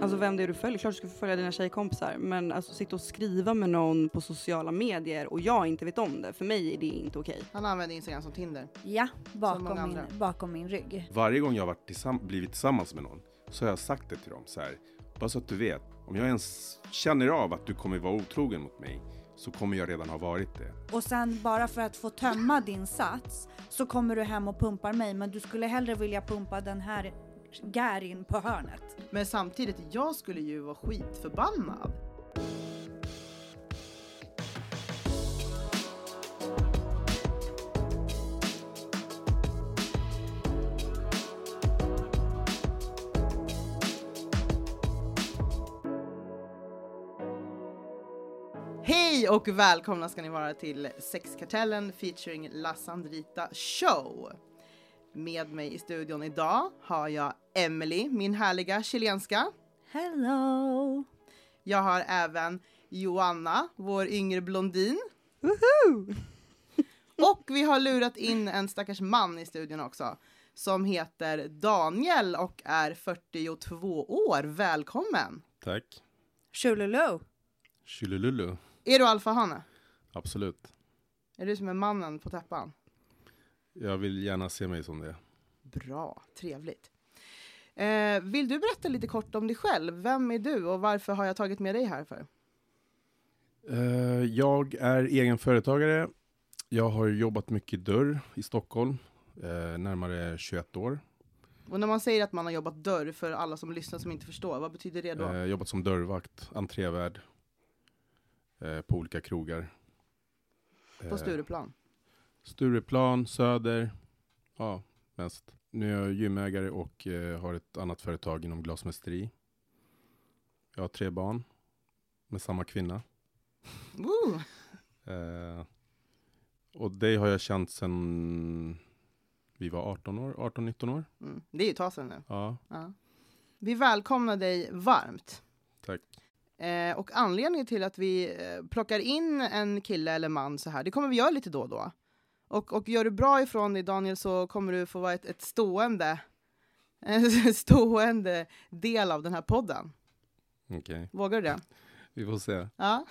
Alltså vem det är du följer, klart du ska få följa dina tjejkompisar. Men alltså sitta och skriva med någon på sociala medier och jag inte vet om det, för mig är det inte okej. Han använder Instagram som Tinder. Ja, bakom min, bakom min rygg. Varje gång jag har varit tillsamm- blivit tillsammans med någon så har jag sagt det till dem så här. Bara så att du vet, om jag ens känner av att du kommer vara otrogen mot mig så kommer jag redan ha varit det. Och sen bara för att få tömma din sats så kommer du hem och pumpar mig men du skulle hellre vilja pumpa den här Gärin på hörnet. Men samtidigt, jag skulle ju vara skitförbannad. Hej och välkomna ska ni vara till Sexkartellen featuring La Sandrita Show. Med mig i studion idag har jag Emily, min härliga chilenska. Hello! Jag har även Joanna, vår yngre blondin. Och vi har lurat in en stackars man i studion också som heter Daniel och är 42 år. Välkommen! Tack. Tjololo! Tjolilulu. Är du alfahane? Absolut. Är du som är mannen på täppan? Jag vill gärna se mig som det. Bra, trevligt. Eh, vill du berätta lite kort om dig själv? Vem är du och varför har jag tagit med dig här för? Eh, Jag är egenföretagare. Jag har jobbat mycket dörr i Stockholm, eh, närmare 21 år. Och när man säger att man har jobbat dörr för alla som lyssnar som inte förstår, vad betyder det då? Eh, jobbat som dörrvakt, entrévärd eh, på olika krogar. på Eh, Stureplan? Stureplan, Söder, ja mest. Nu är jag gymägare och eh, har ett annat företag inom glasmästeri. Jag har tre barn med samma kvinna. Eh, och det har jag känt sedan vi var 18 år, 18-19 år. Mm. Det är ju ett tag sedan nu. Ja, Ja. Vi välkomnar dig varmt. tack. Eh, och anledningen till att vi eh, plockar in en kille eller man så här, det kommer vi göra lite då och då. Och, och gör du bra ifrån dig Daniel så kommer du få vara ett, ett stående, en stående del av den här podden. Okej, Vågar du det? vi får se. Ja.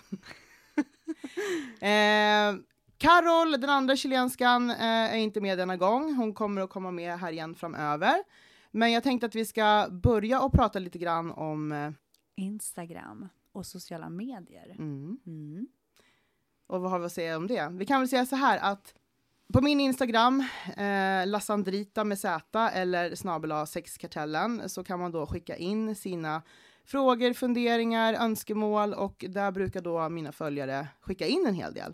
eh, Carol, den andra chilenskan, eh, är inte med denna gång. Hon kommer att komma med här igen framöver. Men jag tänkte att vi ska börja och prata lite grann om... Eh, Instagram och sociala medier. mm. Mm. Och vad har vi att säga om det? Vi kan väl säga så här att på min Instagram, eh, Lassandrita med Z eller snabel sexkartellen, så kan man då skicka in sina frågor, funderingar, önskemål och där brukar då mina följare skicka in en hel del.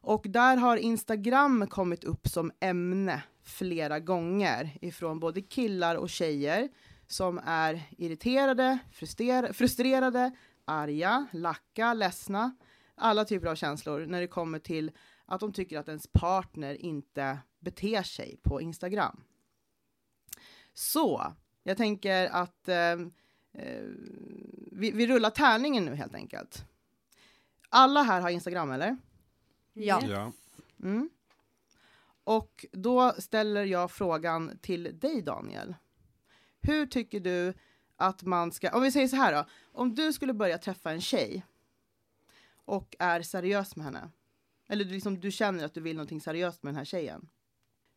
Och där har Instagram kommit upp som ämne flera gånger ifrån både killar och tjejer som är irriterade, frustrerade, frustrerade arga, lacka, ledsna alla typer av känslor när det kommer till att de tycker att ens partner inte beter sig på Instagram. Så, jag tänker att eh, eh, vi, vi rullar tärningen nu helt enkelt. Alla här har Instagram, eller? Ja. Ja. Mm. Och då ställer jag frågan till dig, Daniel. Hur tycker du att man ska... Om vi säger så här då. Om du skulle börja träffa en tjej och är seriös med henne. Eller du, liksom, du känner att du vill någonting seriöst med den här tjejen.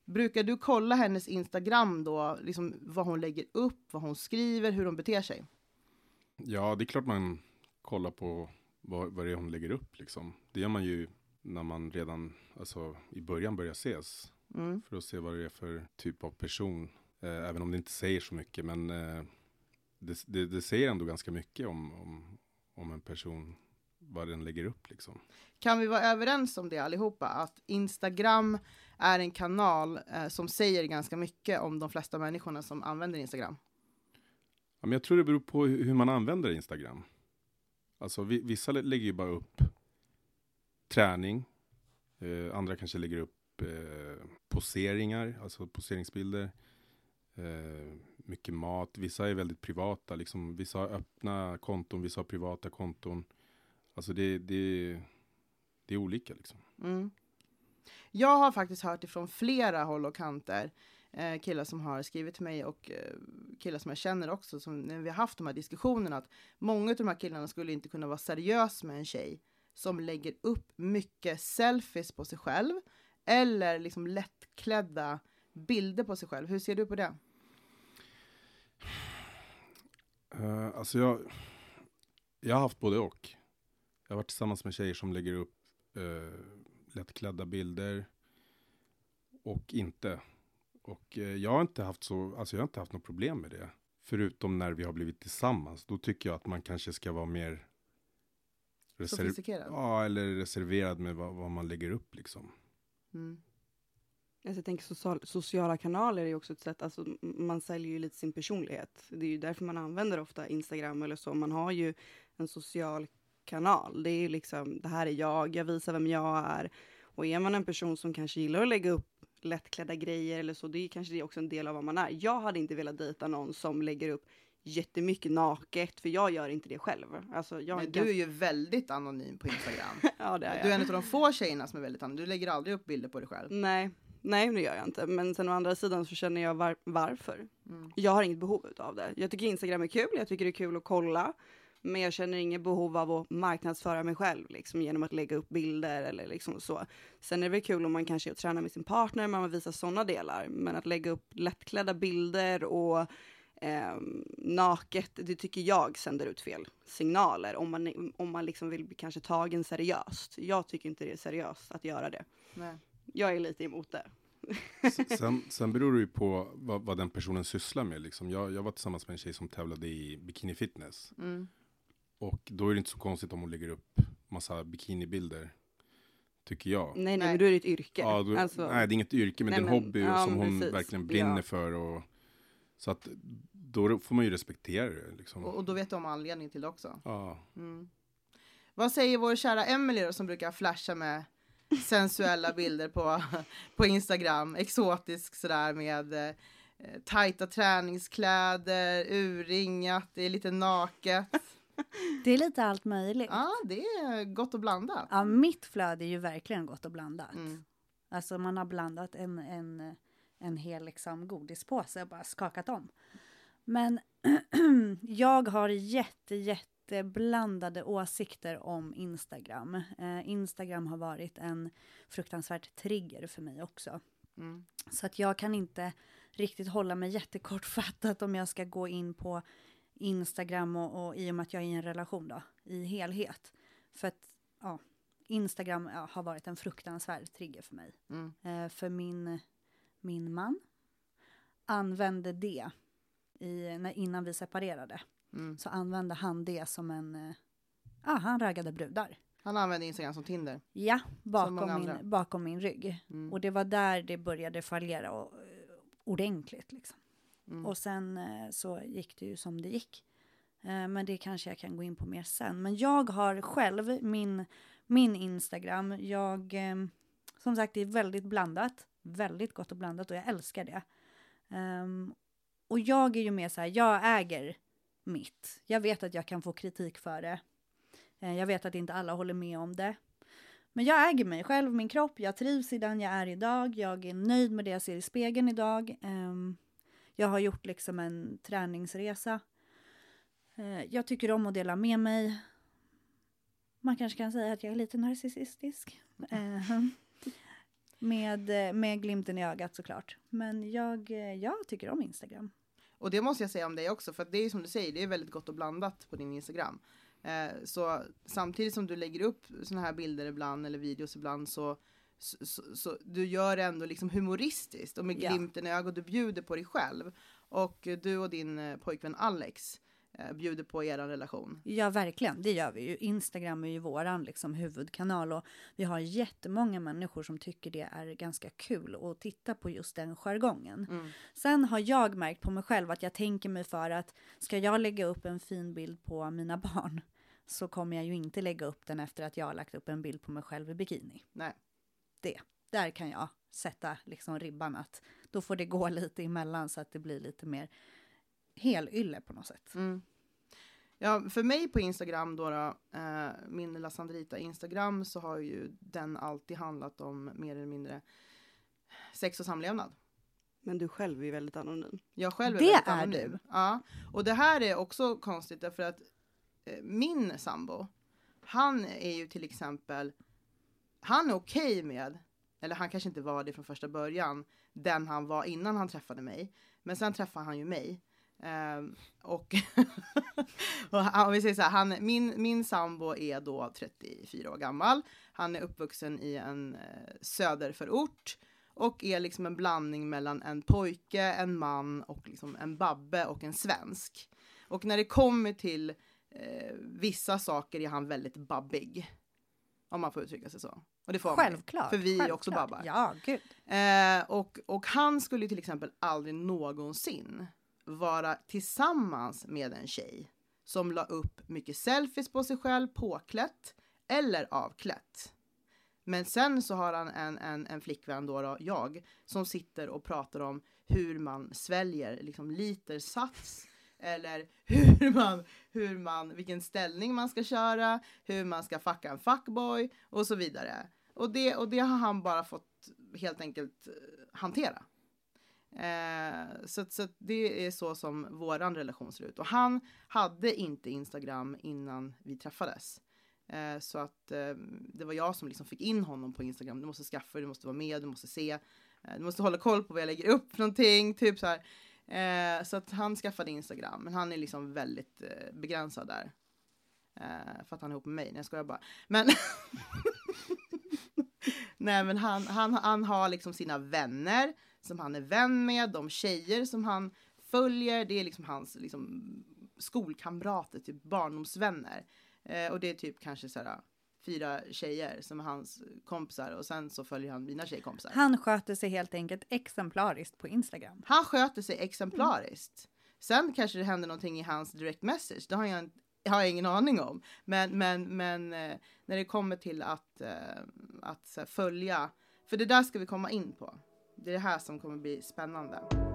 Brukar du kolla hennes Instagram då, liksom vad hon lägger upp, vad hon skriver, hur hon beter sig? ja, det är klart man kollar på vad, vad det är hon lägger upp liksom. Det gör man ju när man redan, alltså i början börjar ses. Mm. För att se vad det är för typ av person. Eh, även om det inte säger så mycket. Men eh, det, det, det säger ändå ganska mycket om, om, om en person. Vad den lägger upp liksom. Kan vi vara överens om det allihopa? Att Instagram är en kanal eh, som säger ganska mycket om de flesta människorna som använder Instagram. Ja, men jag tror det beror på hur man använder Instagram. Alltså vi, vissa lä- lägger ju bara upp träning. Eh, andra kanske lägger upp eh, poseringar, alltså poseringsbilder. Eh, mycket mat. Vissa är väldigt privata, liksom, vissa har öppna konton, vissa har privata konton. Alltså det, det, det är olika liksom. Mm. Jag har faktiskt hört ifrån flera håll och kanter eh, killar som har skrivit till mig och eh, killar som jag känner också, som när vi har haft de här diskussionerna, att många av de här killarna skulle inte kunna vara seriös med en tjej som lägger upp mycket selfies på sig själv eller liksom lättklädda bilder på sig själv. Hur ser du på det? Uh, alltså jag, jag har haft både och. Jag har varit tillsammans med tjejer som lägger upp uh, lättklädda bilder och inte. Och uh, jag har inte haft så, alltså jag har inte haft något problem med det. Förutom när vi har blivit tillsammans. Då tycker jag att man kanske ska vara mer Sofistikerad? Ja, eller reserverad med vad, vad man lägger upp liksom. Mm. Alltså jag tänker social, sociala kanaler är också ett sätt, alltså man säljer ju lite sin personlighet. Det är ju därför man använder ofta Instagram eller så. Man har ju en social kanal. Det är liksom, det här är jag, jag visar vem jag är. Och är man en person som kanske gillar att lägga upp lättklädda grejer eller så, det är kanske det också en del av vad man är. Jag hade inte velat dejta någon som lägger upp jättemycket naket, för jag gör inte det själv. Alltså, jag Men du är ju väldigt anonym på Instagram. ja, det är jag. Du är en av de få tjejerna som är väldigt anonym. Du lägger aldrig upp bilder på dig själv. Nej, Nej, det gör jag inte. Men sen å andra sidan så känner jag var varför. Mm. Jag har inget behov av det. Jag tycker Instagram är kul, jag tycker det är kul att kolla. Men jag känner inget behov av att marknadsföra mig själv liksom, genom att lägga upp bilder eller liksom så. Sen är det väl kul om man kanske tränar med sin partner, man vill visa sådana delar. Men att lägga upp lättklädda bilder och eh, naket, det tycker jag sänder ut fel signaler om man, om man liksom vill bli kanske tagen seriöst. Jag tycker inte det är seriöst att göra det. Nej. Jag är lite emot det. sen, sen beror det ju på vad, vad, den personen sysslar med. Liksom. Jag, jag var tillsammans med en tjej som tävlade i bikini fitness. Mm. Och då är det inte så konstigt om hon lägger upp massa bikinibilder. Tycker jag. Nej, nej, nej. men då är det ett yrke. Ja, då, alltså, nej, det är inget yrke, men nej, det är en hobby ja, som hon precis. verkligen brinner ja. för. Och, så att då får man ju respektera det. Liksom. Och, och, då vet om anledningen till det också. Ja. Mm. Vad säger vår kära Emelie som brukar flasha med sensuella bilder på, på Instagram, exotisk sådär med eh, tajta träningskläder, urringat, det är lite naket. Det är lite allt möjligt. Ja, det är gott och blandat. Ja, mitt flöde är ju verkligen gott och blandat. Mm. Alltså man har blandat en, en, en hel liksom godispåse och bara skakat om. Men jag har jätte, jätte blandade åsikter om Instagram. Eh, Instagram har varit en fruktansvärd trigger för mig också. Mm. Så att jag kan inte riktigt hålla mig jättekortfattat om jag ska gå in på Instagram och, och i och med att jag är i en relation då, i helhet. För att, ja, Instagram ja, har varit en fruktansvärd trigger för mig. Mm. Eh, för min, min man använde det i, när, innan vi separerade. Mm. Så använde han det som en, ja, eh, han raggade brudar. Han använde Instagram som Tinder? Ja, bakom, min, bakom min rygg. Mm. Och det var där det började fallera och, ordentligt liksom. Mm. Och sen eh, så gick det ju som det gick. Eh, men det kanske jag kan gå in på mer sen. Men jag har själv min, min Instagram. Jag, ehm, som sagt, det är väldigt blandat. Väldigt gott och blandat och jag älskar det. Ehm, och jag är ju mer så här, jag äger mitt. Jag vet att jag kan få kritik för det. Eh, jag vet att inte alla håller med om det. Men jag äger mig själv, min kropp, jag trivs i den jag är idag. Jag är nöjd med det jag ser i spegeln idag. Um, jag har gjort liksom en träningsresa. Eh, jag tycker om att dela med mig. Man kanske kan säga att jag är lite narcissistisk. Eh, med, med glimten i ögat såklart. Men jag, eh, jag tycker om Instagram. Och det måste jag säga om dig också, för det är som du säger, det är väldigt gott och blandat på din Instagram. Eh, så samtidigt som du lägger upp sådana här bilder ibland eller videos ibland så, så, så, så du gör det ändå liksom humoristiskt och med glimten i ögat, du bjuder på dig själv. Och du och din eh, pojkvän Alex eh, bjuder på er relation. Ja, verkligen. Det gör vi ju. Instagram är ju våran liksom, huvudkanal och vi har jättemånga människor som tycker det är ganska kul att titta på just den jargongen. Mm. Sen har jag märkt på mig själv att jag tänker mig för att ska jag lägga upp en fin bild på mina barn så kommer jag ju inte lägga upp den efter att jag har lagt upp en bild på mig själv i bikini. Nej. Det. Där kan jag sätta liksom ribban att då får det gå lite emellan så att det blir lite mer helylle på något sätt. Mm. Ja, för mig på Instagram då, då eh, min lilla Sandrita Instagram så har ju den alltid handlat om mer eller mindre sex och samlevnad. Men du själv är väldigt anonym. Jag själv är det väldigt är anonym. du. Ja, och det här är också konstigt därför att eh, min sambo, han är ju till exempel, han är okej okay med, eller han kanske inte var det från första början, den han var innan han träffade mig. Men sen träffade han ju mig. Um, och, och om vi säger så här, han, min, min sambo är då 34 år gammal. Han är uppvuxen i en eh, söderförort och är liksom en blandning mellan en pojke, en man och liksom en babbe och en svensk. Och när det kommer till eh, vissa saker är han väldigt babbig. Om man får uttrycka sig så. Och det får Självklart. Man, för vi är också babbar. Ja, gud. Eh, och, och han skulle till exempel aldrig någonsin vara tillsammans med en tjej som la upp mycket selfies på sig själv påklätt eller avklätt. Men sen så har han en, en, en flickvän då, då, jag, som sitter och pratar om hur man sväljer liksom liter sats eller hur man, hur man, vilken ställning man ska köra, hur man ska fucka en fuckboy och så vidare. Och det, och det har han bara fått helt enkelt eh, hantera. Eh, så, så det är så som våran relation ser ut. Och han hade inte Instagram innan vi träffades. Eh, så att eh, det var jag som liksom fick in honom på Instagram. Du måste skaffa du måste vara med, du måste se. Eh, du måste hålla koll på vad jag lägger upp någonting, typ så här. Eh, så att han skaffade Instagram, men han är liksom väldigt eh, begränsad där. Eh, för att han är ihop med mig. Nej, jag skojar bara. Men Nej, men han, han, han har liksom sina vänner som han är vän med, de tjejer som han följer, det är liksom hans liksom, skolkamrater, typ barndomsvänner. Eh, och det är typ kanske såhär fyra tjejer som är hans kompisar och sen så följer han mina tjejkompisar. Han sköter sig helt enkelt exemplariskt på Instagram. Han sköter sig exemplariskt. Mm. Sen kanske det händer någonting i hans direct message, det har jag, har jag ingen aning om. Men, men, men eh, när det kommer till att, eh, att följa, för det där ska vi komma in på. Det är det här som kommer bli spännande.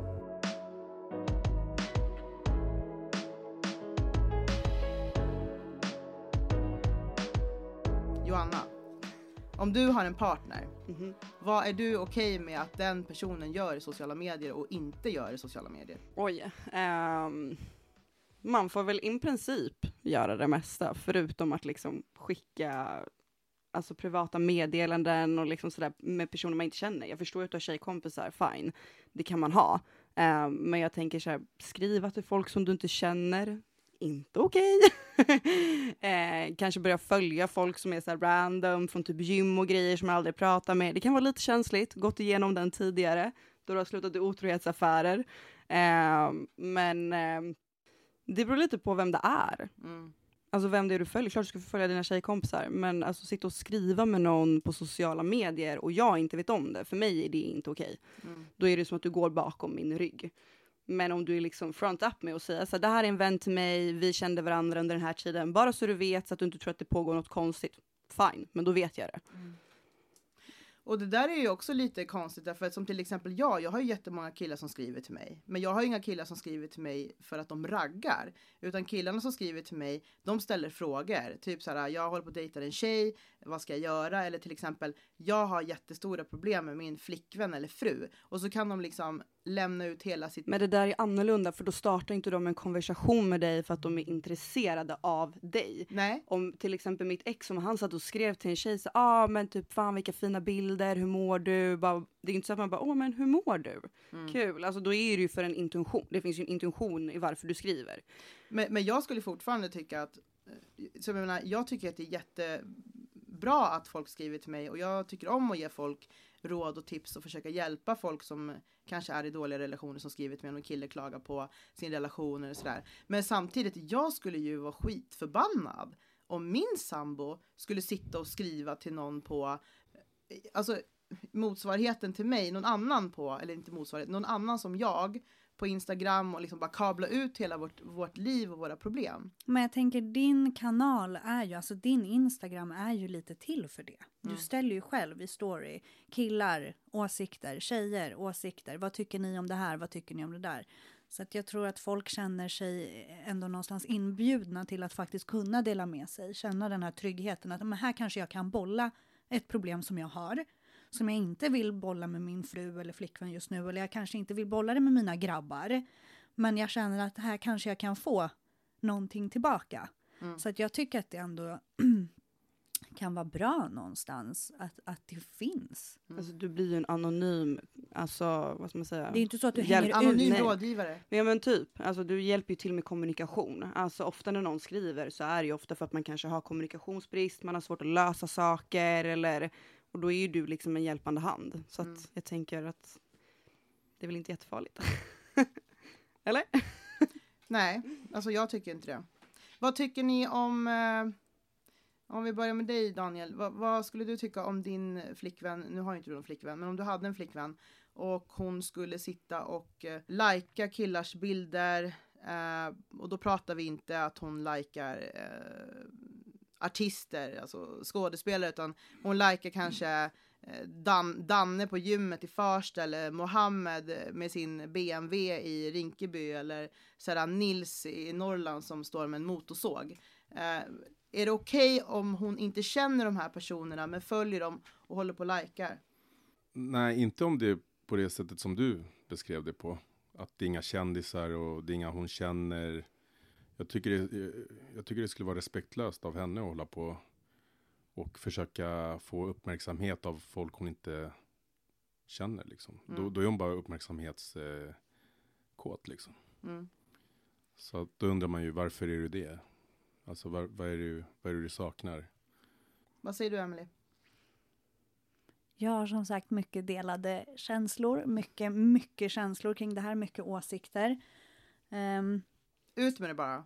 Om du har en partner, mm -hmm. vad är du okej okay med att den personen gör i sociala medier och inte gör i sociala medier? Oj. Um, man får väl i princip göra det mesta, förutom att liksom skicka alltså privata meddelanden och liksom sådär med personer man inte känner. Jag förstår att du har tjejkompisar, fine, det kan man ha. Uh, men jag tänker så här, skriva till folk som du inte känner, inte okej. Okay. uh, kanske börja följa folk som är så random från typ gym och grejer som jag aldrig pratar med. Det kan vara lite känsligt, gått igenom den tidigare, då du har slutat i otrohetsaffärer. Uh, men ehm, det beror lite på vem det är. Mm. Alltså vem det är du följer, klart du ska följa dina tjejkompisar, men alltså sitta och skriva med någon på sociala medier och jag inte vet om det, för mig är det inte okej. Mm. Då är det som att du går bakom min rygg. Men om du är liksom front up med och säga så här, det här är en vän till mig, vi kände varandra under den här tiden, bara så du vet så att du inte tror att det pågår något konstigt. Fine, men då vet jag det. Mm. Och det där är ju också lite konstigt därför att som till exempel jag, jag har ju jättemånga killar som skriver till mig. Men jag har inga killar som skriver till mig för att de raggar. Utan killarna som skriver till mig, de ställer frågor. Typ så här, jag håller på att dejta en tjej, vad ska jag göra? Eller till exempel, jag har jättestora problem med min flickvän eller fru. Och så kan de liksom lämna ut hela sitt... Men det där är annorlunda för då startar inte de en konversation med dig för att de är intresserade av dig. Nej. Om till exempel mitt ex, om han satt och skrev till en tjej så ah men typ fan vilka fina bilder, hur mår du? Bara, det är inte så att man bara, åh men hur mår du? Mm. Kul, alltså då är det ju för en intention. Det finns ju en intention i varför du skriver. Men, men jag skulle fortfarande tycka att, eh, så jag menar, jag tycker att det är jättebra att folk skriver till mig och jag tycker om att ge folk råd och tips och försöka hjälpa folk som kanske är i dåliga relationer som skrivit med om en kille klagar på sin relation eller sådär. Men samtidigt, jag skulle ju vara skitförbannad om min sambo skulle sitta och skriva till någon på, alltså motsvarigheten till mig, någon annan på, eller inte motsvarigheten, någon annan som jag på Instagram och liksom bara kabla ut hela vårt, vårt liv och våra problem. Men jag tänker din kanal är ju, alltså din Instagram är ju lite till för det. Du mm. ställer ju själv i story killar, åsikter, tjejer, åsikter. Vad tycker ni om det här? Vad tycker ni om det där? Så att jag tror att folk känner sig ändå någonstans inbjudna till att faktiskt kunna dela med sig, känna den här tryggheten att men här kanske jag kan bolla ett problem som jag har som jag inte vill bolla med min fru eller flickvän just nu, eller jag kanske inte vill bolla det med mina grabbar. Men jag känner att här kanske jag kan få någonting tillbaka. Mm. Så att jag tycker att det ändå kan vara bra någonstans att, att det finns. Mm. Alltså, du blir ju en anonym, alltså vad ska man säga? Det är inte så att du hänger Anonym ut. rådgivare. Ja men typ, alltså du hjälper ju till med kommunikation. Alltså ofta när någon skriver så är det ju ofta för att man kanske har kommunikationsbrist, man har svårt att lösa saker eller och då är ju du liksom en hjälpande hand. Så att mm. jag tänker att det är väl inte jättefarligt. eller? Nej, alltså jag tycker inte det. Vad tycker ni om eh om vi börjar med dig Daniel, vad, vad, skulle du tycka om din flickvän, nu har inte du någon flickvän, men om du hade en flickvän och hon skulle sitta och eh, lajka killars bilder eh, och då pratar vi inte att hon likar eh, artister, alltså skådespelare, utan hon likar kanske eh, Dan, Danne på gymmet i Farsta eller Mohammed med sin BMW i Rinkeby eller sådär Nils i Norrland som står med en motorsåg. Eh, är det okej okay om hon inte känner de här personerna men följer dem och håller på och likar? Nej, inte om det är på det sättet som du beskrev det på. Att det är inga kändisar och det är inga hon känner. Jag tycker det, jag tycker det skulle vara respektlöst av henne att hålla på och försöka få uppmärksamhet av folk hon inte känner. Liksom. Mm. Då, då är hon bara uppmärksamhetskåt. Liksom. Mm. Så då undrar man ju varför är du det? Alltså vad, vad, är det, vad är det du saknar? Vad säger du Emily? Jag har som sagt mycket delade känslor, mycket, mycket känslor kring det här, mycket åsikter. Um, Ut med det bara.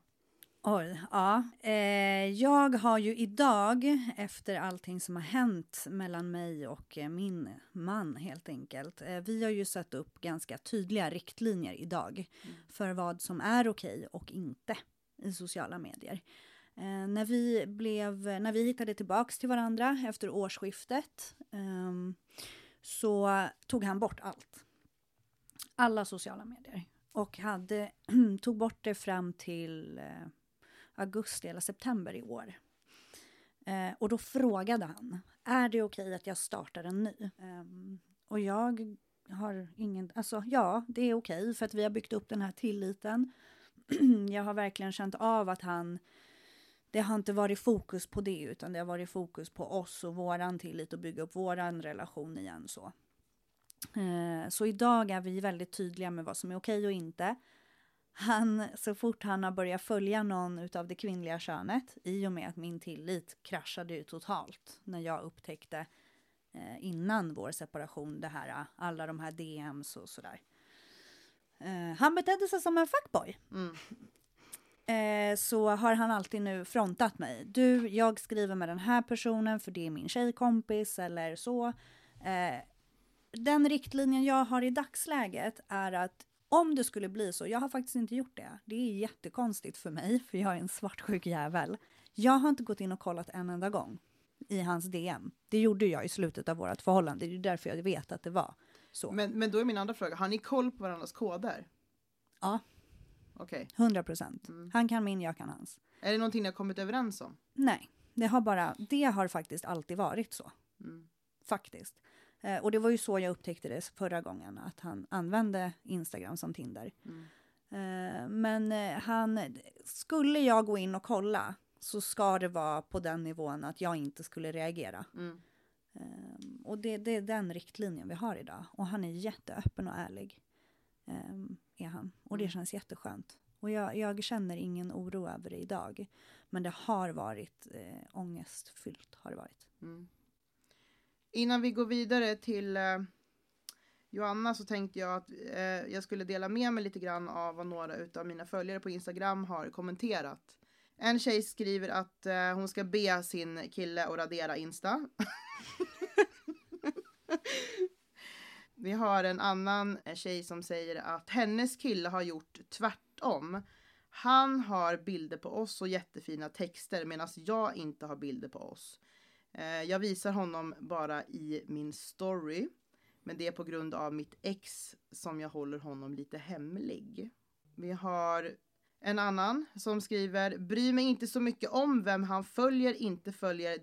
Oj, ja. Eh, jag har ju idag, efter allting som har hänt mellan mig och eh, min man helt enkelt, eh, vi har ju satt upp ganska tydliga riktlinjer idag mm. för vad som är okej och inte i sociala medier. Eh, när, vi blev, när vi hittade tillbaks till varandra efter årsskiftet eh, så tog han bort allt. Alla sociala medier. Och hade, tog bort det fram till eh, augusti eller september i år. Eh, och då frågade han, är det okej att jag startar en ny? Eh, och jag har ingen, alltså ja, det är okej för att vi har byggt upp den här tilliten. jag har verkligen känt av att han det har inte varit fokus på det, utan det har varit fokus på oss och våran tillit och bygga upp våran relation igen så. Eh, så idag är vi väldigt tydliga med vad som är okej och inte. Han, så fort han har börjat följa någon av det kvinnliga könet, i och med att min tillit kraschade ju totalt när jag upptäckte eh, innan vår separation det här, alla de här DMs och sådär. Eh, han betedde sig som en fuckboy. Mm eh, så har han alltid nu frontat mig. Du, jag skriver med den här personen för det är min tjejkompis eller så. Eh, den riktlinjen jag har i dagsläget är att om det skulle bli så, jag har faktiskt inte gjort det. Det är jättekonstigt för mig, för jag är en svartsjuk jävel. Jag har inte gått in och kollat en enda gång i hans DM. Det gjorde jag i slutet av vårt förhållande, det är därför jag vet att det var så. Men, men då är min andra fråga, har ni koll på varandras koder? Ja. Okej. Okay. 100 procent. Mm. Han kan min, jag kan hans. Är det någonting ni har kommit överens om? Nej, det har bara, det har faktiskt alltid varit så. Mm. Faktiskt. Eh, och det var ju så jag upptäckte det förra gången, att han använde Instagram som Tinder. Mm. Eh, men eh, han, skulle jag gå in och kolla så ska det vara på den nivån att jag inte skulle reagera. Mm. Um, och det, det, är den riktlinjen vi har idag. Och han är jätteöppen och ärlig. Um, är han. Och det mm. känns jätteskönt. Och jag, jag, känner ingen oro över det idag. Men det har varit eh, ångestfyllt. Har det varit. Mm. Innan vi går vidare till eh, Joanna så tänkte jag att eh, jag skulle dela med mig lite grann av vad några av mina följare på Instagram har kommenterat. En tjej skriver att eh, hon ska be sin kille att radera Insta. Vi har en annan tjej som säger att hennes kille har gjort tvärtom. Han har bilder på oss och jättefina texter medan jag inte har bilder på oss. Eh, jag visar honom bara i min story. Men det är på grund av mitt ex som jag håller honom lite hemlig. Vi har en annan som skriver Bryr mig inte så mycket om vem han följer, inte följer,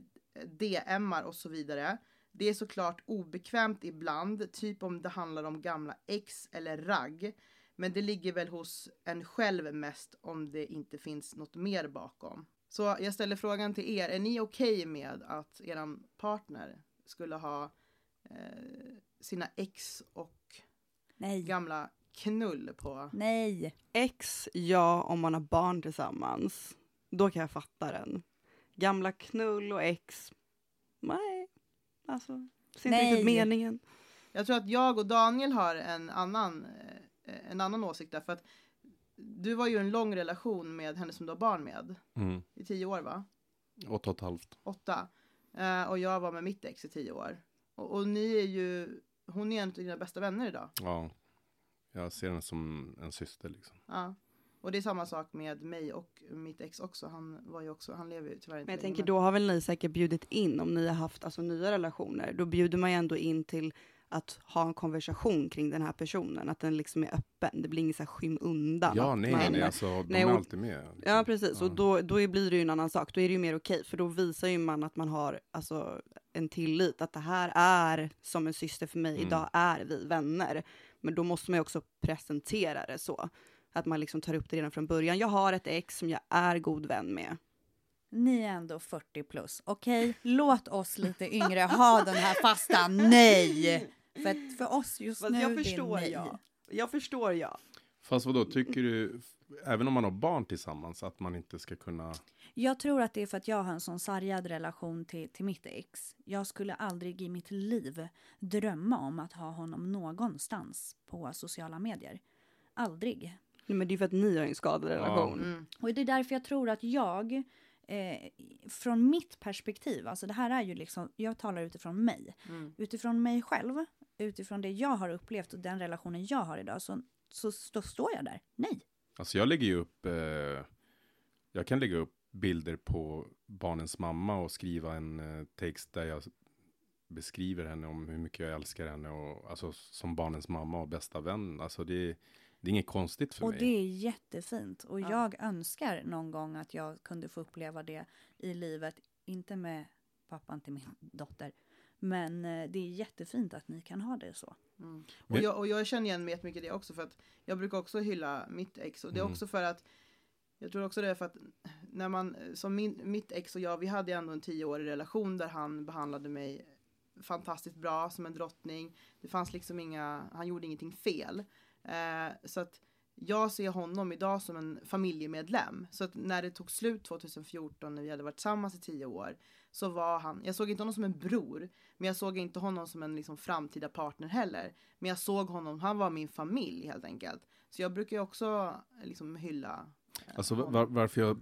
DMar och så vidare. Det är såklart obekvämt ibland, typ om det handlar om gamla ex eller ragg. Men det ligger väl hos en själv mest om det inte finns något mer bakom. Så jag ställer frågan till er, är ni okej okay med att er partner skulle ha eh, sina ex och Nej. gamla knull på? Nej. Ex, ja, om man har barn tillsammans. Då kan jag fatta den. Gamla knull och ex, nej. Alltså, ser inte riktigt meningen. Jag tror att jag och Daniel har en annan, eh, en annan åsikt där. För att du var ju en lång relation med henne som du har barn med. Mm. I tio år va? Åtta och ett halvt. Åtta. Uh, och jag var med mitt ex i tio år. Och, och ni är ju, hon är en av dina bästa vänner idag. Ja. Jag ser henne som en syster liksom. Ja. Och det är samma sak med mig och mitt ex också. Han var ju också, han lever ju tyvärr inte Men jag tänker då har väl ni säkert bjudit in, om ni har haft alltså nya relationer, då bjuder man ju ändå in till att ha en konversation kring den här personen, att den liksom är öppen. Det blir inget så här skymundan. Ja, nej, man, nej, alltså, de nej, och, är alltid med. Liksom. Ja, precis. Ja. Och då, då blir det ju en annan sak. Då är det ju mer okej, okay, för då visar ju man att man har alltså, en tillit, att det här är som en syster för mig, mm. idag är vi vänner. Men då måste man ju också presentera det så. Att man liksom tar upp det redan från början. Jag har ett ex som jag är god vän med. Ni är ändå 40 plus, okej? Okay? Låt oss lite yngre ha den här fasta nej! För, för oss just Fast nu, jag förstår det är nej. Jag. jag förstår jag. Fast vadå, tycker du, även om man har barn tillsammans, att man inte ska kunna... Jag tror att det är för att jag har en sån sargad relation till, till mitt ex. Jag skulle aldrig i mitt liv drömma om att ha honom någonstans på sociala medier. Aldrig. Nej, men det är för att ni har en skadad relation. Ja. Mm. Och det är därför jag tror att jag, eh, från mitt perspektiv, alltså det här är ju liksom, jag talar utifrån mig. Mm. Utifrån mig själv, utifrån det jag har upplevt och den relationen jag har idag, så, så, så står jag där. Nej. Alltså jag lägger ju upp, eh, jag kan lägga upp bilder på barnens mamma och skriva en eh, text där jag beskriver henne om hur mycket jag älskar henne och alltså som barnens mamma och bästa vän. Alltså det, det är inget konstigt för och mig. Och det är jättefint. Och ja. jag önskar någon gång att jag kunde få uppleva det i livet. Inte med pappan till min dotter. Men eh, det är jättefint att ni kan ha det så. Mm. Och, jag, och jag känner igen mig mycket det också. För att jag brukar också hylla mitt ex. Och det är mm. också för att jag tror också det är för att när man, som min, mitt ex och jag, vi hade ändå en tioårig relation där han behandlade mig fantastiskt bra som en drottning. Det fanns liksom inga, han gjorde ingenting fel. Eh, så att jag ser honom idag som en familjemedlem. Så att när det tog slut 2014 när vi hade varit tillsammans i tio år så var han, jag såg inte honom som en bror, men jag såg inte honom som en liksom framtida partner heller. Men jag såg honom, han var min familj helt enkelt. Så jag brukar också liksom hylla. Eh, alltså var, varför jag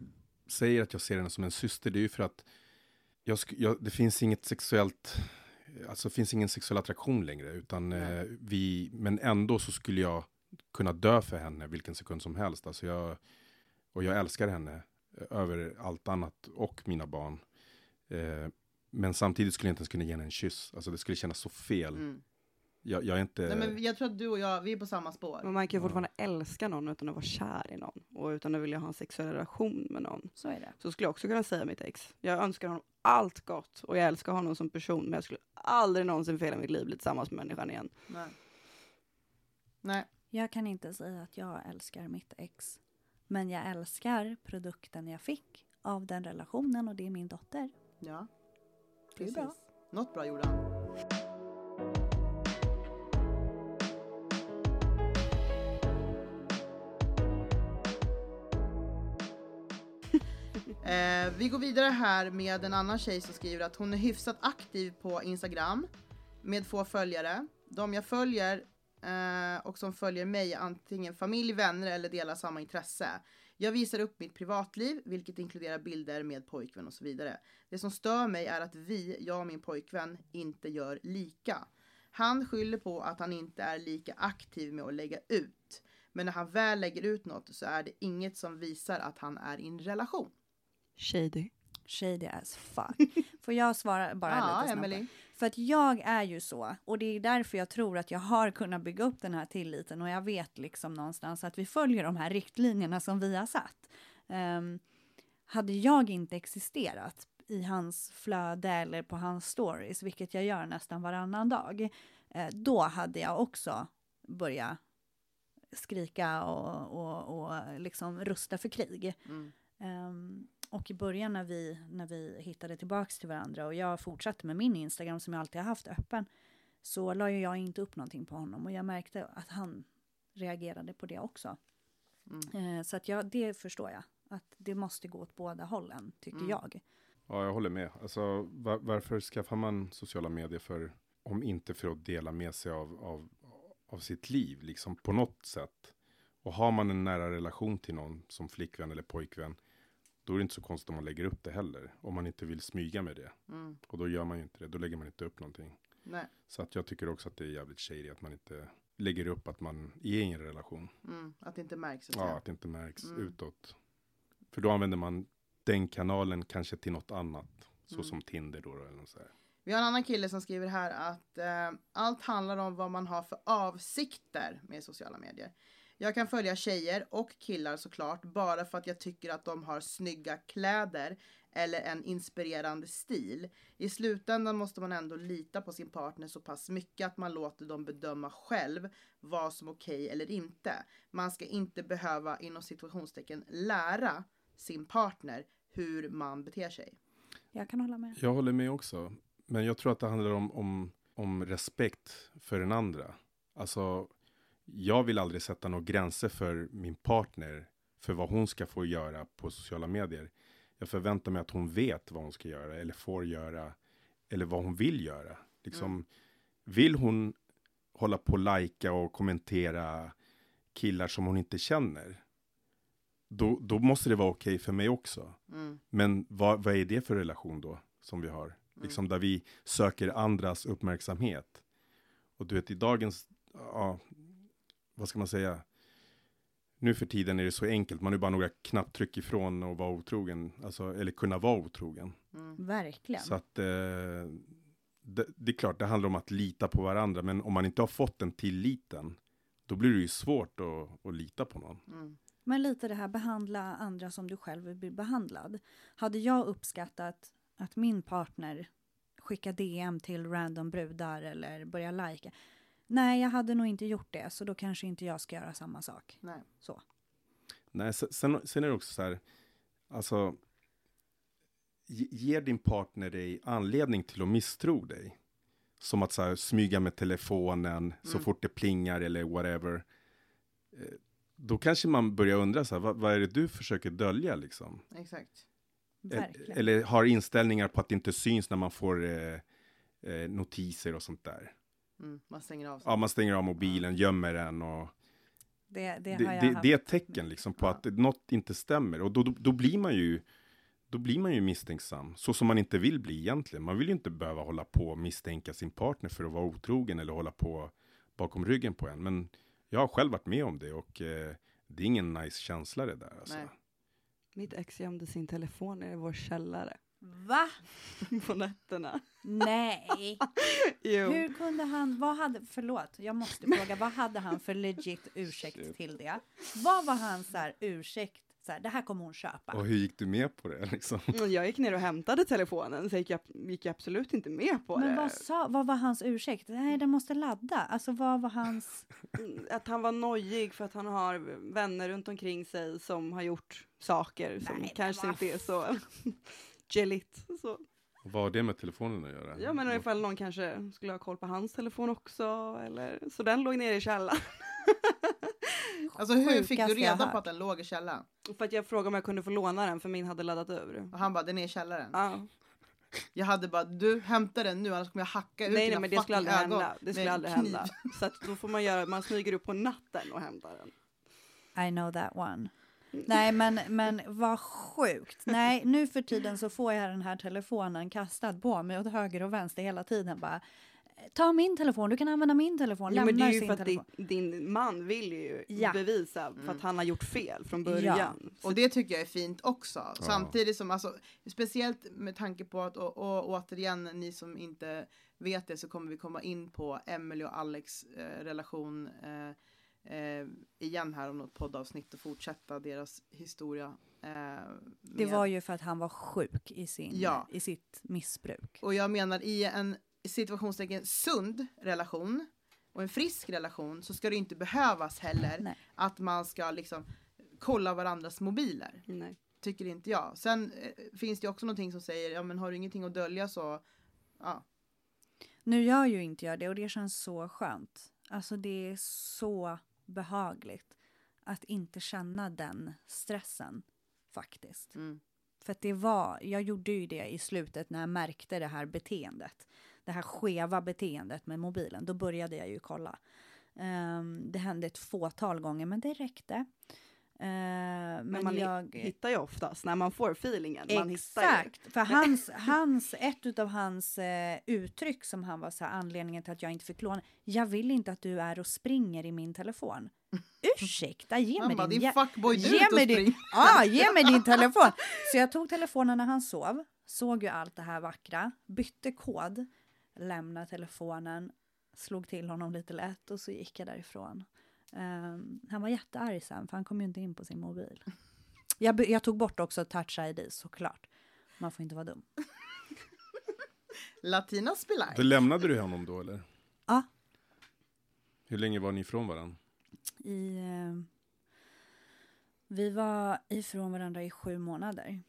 säger att jag ser henne som en syster, det är ju för att jag, jag, det finns inget sexuellt alltså finns ingen sexuell attraktion längre, utan eh, vi, men ändå så skulle jag kunna dö för henne vilken sekund som helst. Alltså jag, och jag älskar henne eh, över allt annat och mina barn. Eh, men samtidigt skulle jag inte ens kunna ge henne en kyss. Alltså det skulle kännas så fel. Mm. Jag, jag, är inte... Nej, men jag tror att du och jag, vi är på samma spår. Men man kan ju fortfarande ja. älska någon utan att vara kär i någon. Och utan att vilja ha en sexuell relation med någon. Så är det. Så skulle jag också kunna säga mitt ex. Jag önskar honom allt gott och jag älskar honom som person. Men jag skulle aldrig någonsin för hela mitt liv bli tillsammans med människan igen. Nej. Nej. Jag kan inte säga att jag älskar mitt ex. Men jag älskar produkten jag fick av den relationen och det är min dotter. Ja. Det är bra. Något bra gjorde han. Eh, vi går vidare här med en annan tjej som skriver att hon är hyfsat aktiv på Instagram med få följare. De jag följer eh, och som följer mig är antingen familj, vänner eller delar samma intresse. Jag visar upp mitt privatliv, vilket inkluderar bilder med pojkvän och så vidare. Det som stör mig är att vi, jag och min pojkvän, inte gör lika. Han skyller på att han inte är lika aktiv med att lägga ut. Men när han väl lägger ut något så är det inget som visar att han är i en relation. Shady. Shady as fuck. Får jag svara bara ja, lite snabbt? För att jag är ju så, och det är därför jag tror att jag har kunnat bygga upp den här tilliten och jag vet liksom någonstans att vi följer de här riktlinjerna som vi har satt. Um, hade jag inte existerat i hans flöde eller på hans stories, vilket jag gör nästan varannan dag, eh, då hade jag också börjat skrika och, och, och liksom rusta för krig. Mm. Um, och i början när vi, när vi hittade tillbaks till varandra och jag fortsatte med min Instagram som jag alltid har haft öppen, så la ju jag inte upp någonting på honom och jag märkte att han reagerade på det också. Mm. Uh, så att jag, det förstår jag, att det måste gå åt båda hållen, tycker mm. jag. Ja, jag håller med. Alltså, var, varför skaffar man sociala medier för, om inte för att dela med sig av, av, av sitt liv, liksom på något sätt. Och har man en nära relation till någon som flickvän eller pojkvän, då är det inte så konstigt om man lägger upp det heller. Om man inte vill smyga med det. Mm. Och då gör man ju inte det, då lägger man inte upp någonting. Nej. Så att jag tycker också att det är jävligt shady att man inte lägger upp att man är i en relation. Mm. Att det inte märks. Ja, att det inte märks mm. utåt. För då använder man den kanalen kanske till något annat. Så mm. som Tinder då. Eller så här. Vi har en annan kille som skriver här att eh, allt handlar om vad man har för avsikter med sociala medier. Jag kan följa tjejer och killar såklart bara för att jag tycker att de har snygga kläder eller en inspirerande stil. I slutändan måste man ändå lita på sin partner så pass mycket att man låter dem bedöma själv vad som är okej okay eller inte. Man ska inte behöva inom situationstecken lära sin partner hur man beter sig. Jag kan hålla med. Jag håller med också. Men jag tror att det handlar om, om, om respekt för den andra. Alltså, jag vill aldrig sätta några gränser för min partner för vad hon ska få göra på sociala medier. Jag förväntar mig att hon vet vad hon ska göra eller får göra eller vad hon vill göra. Liksom, mm. Vill hon hålla på och lajka och kommentera killar som hon inte känner, då, då måste det vara okej okay för mig också. Mm. Men vad, vad är det för relation då som vi har? Mm. Liksom där vi söker andras uppmärksamhet. Och du vet i dagens, ja, vad ska man säga? Nu för tiden är det så enkelt, man är bara några knapptryck ifrån att vara otrogen, alltså, eller kunna vara otrogen. Mm. Verkligen. Så att eh, det, det, är klart, det handlar om att lita på varandra, men om man inte har fått den tilliten, då blir det ju svårt att, att lita på någon. Mm. Men lite det här behandla andra som du själv vill bli behandlad. Hade jag uppskattat att min partner skickar DM till random brudar eller börjar lajka. Nej, jag hade nog inte gjort det, så då kanske inte jag ska göra samma sak. Nej. Så. Nej, sen, sen är det också så här, alltså, ger din partner dig anledning till att misstro dig? Som att så här, smyga med telefonen mm. så fort det plingar eller whatever. Eh, då kanske man börjar undra så här, vad, vad, är det du försöker dölja liksom? Exakt. Verkligen. Eller har inställningar på att det inte syns när man får eh, eh, notiser och sånt där. Mm, man stänger av. Ja, man stänger av mobilen, gömmer den och det, det, det, det, det, är ett tecken liksom på ja. att något inte stämmer och då, då, då, blir man ju då blir man ju misstänksam, så som man inte vill bli egentligen. Man vill ju inte behöva hålla på och misstänka sin partner för att vara otrogen eller hålla på bakom ryggen på en. Men jag har själv varit med om det och eh, det är ingen nice känsla det där. Alltså. Nej. Mitt ex gömde sin telefon i vår källare. Va? På nätterna. Nej. Hur kunde han, vad hade, förlåt, jag måste fråga, vad hade han för legit ursäkt till det? Vad var hans så här, ursäkt så här, det här kommer hon köpa. Och hur gick du med på det? Liksom? Jag gick ner och hämtade telefonen, så jag gick jag absolut inte med på Men det. Men vad, sa, vad var hans ursäkt? Nej, den måste ladda. Alltså vad var hans... Mm, att han var nojig för att han har vänner runt omkring sig som har gjort saker som Nej, kanske inte är så geligt. Så. Vad har det med telefonen att göra? Ja, men ifall någon kanske skulle ha koll på hans telefon också, eller så den låg nere i källaren. Alltså hur fick du reda på att den låg i källaren? För att jag frågade om jag kunde få låna den för min hade laddat ur. Och han bara, den är i källaren? Ja. Jag hade bara, du hämtar den nu annars kommer jag hacka ut Nej, nej men det skulle aldrig hända. Det skulle aldrig kniv. hända. Så att då får man göra, man smyger upp på natten och hämtar den. I know that one. Nej, men, men vad sjukt. Nej, nu för tiden så får jag den här telefonen kastad på mig åt höger och vänster hela tiden. Bara, ta min telefon, du kan använda min telefon. Ja, men det är ju för att din, din, man vill ju ja. bevisa för att mm. han har gjort fel från början. Ja. Och det tycker jag är fint också. Ja. Samtidigt som, alltså, speciellt med tanke på att, och, och, återigen, ni som inte vet det så kommer vi komma in på Emily och Alex eh, relation eh, eh, igen här om något poddavsnitt och fortsätta deras historia. Eh, det var ju för att han var sjuk i, sin, ja. i sitt missbruk. Och jag menar i en situationstecken sund relation och en frisk relation så ska det inte behövas heller Nej. att man ska liksom kolla varandras mobiler. Nej. Tycker inte jag. Sen eh, finns det också någonting som säger, ja men har du ingenting att dölja så, ja. Nu gör ju inte jag det och det känns så skönt. Alltså det är så behagligt att inte känna den stressen faktiskt. Mm. För det var, jag gjorde ju det i slutet när jag märkte det här beteendet. Det här skeva beteendet med mobilen. Då började jag ju kolla. Um, det hände ett fåtal gånger, men det räckte. Uh, men, man jag... hittar ju oftast när man får feelingen. Exakt, för hans, hans, ett av hans uh, uttryck som han var så här, anledningen till att jag inte fick låna. Jag vill inte att du är och springer i min telefon. Ursäkta, ge mig bara, din... din fuckboy, ge, mig din, ah, ge mig din telefon! Så jag tog telefonen när han sov, såg ju allt det här vackra, bytte kod, lämnade telefonen, slog till honom lite lätt och så gick jag därifrån. Um, han var jättearg sen, för han kom ju inte in på sin mobil. Jag, jag tog bort också touch ID såklart. Man får inte vara dum. Latina spelar. Då lämnade du honom då eller? Ja. Hur länge var ni ifrån varandra? I, eh, vi var ifrån varandra i sju månader.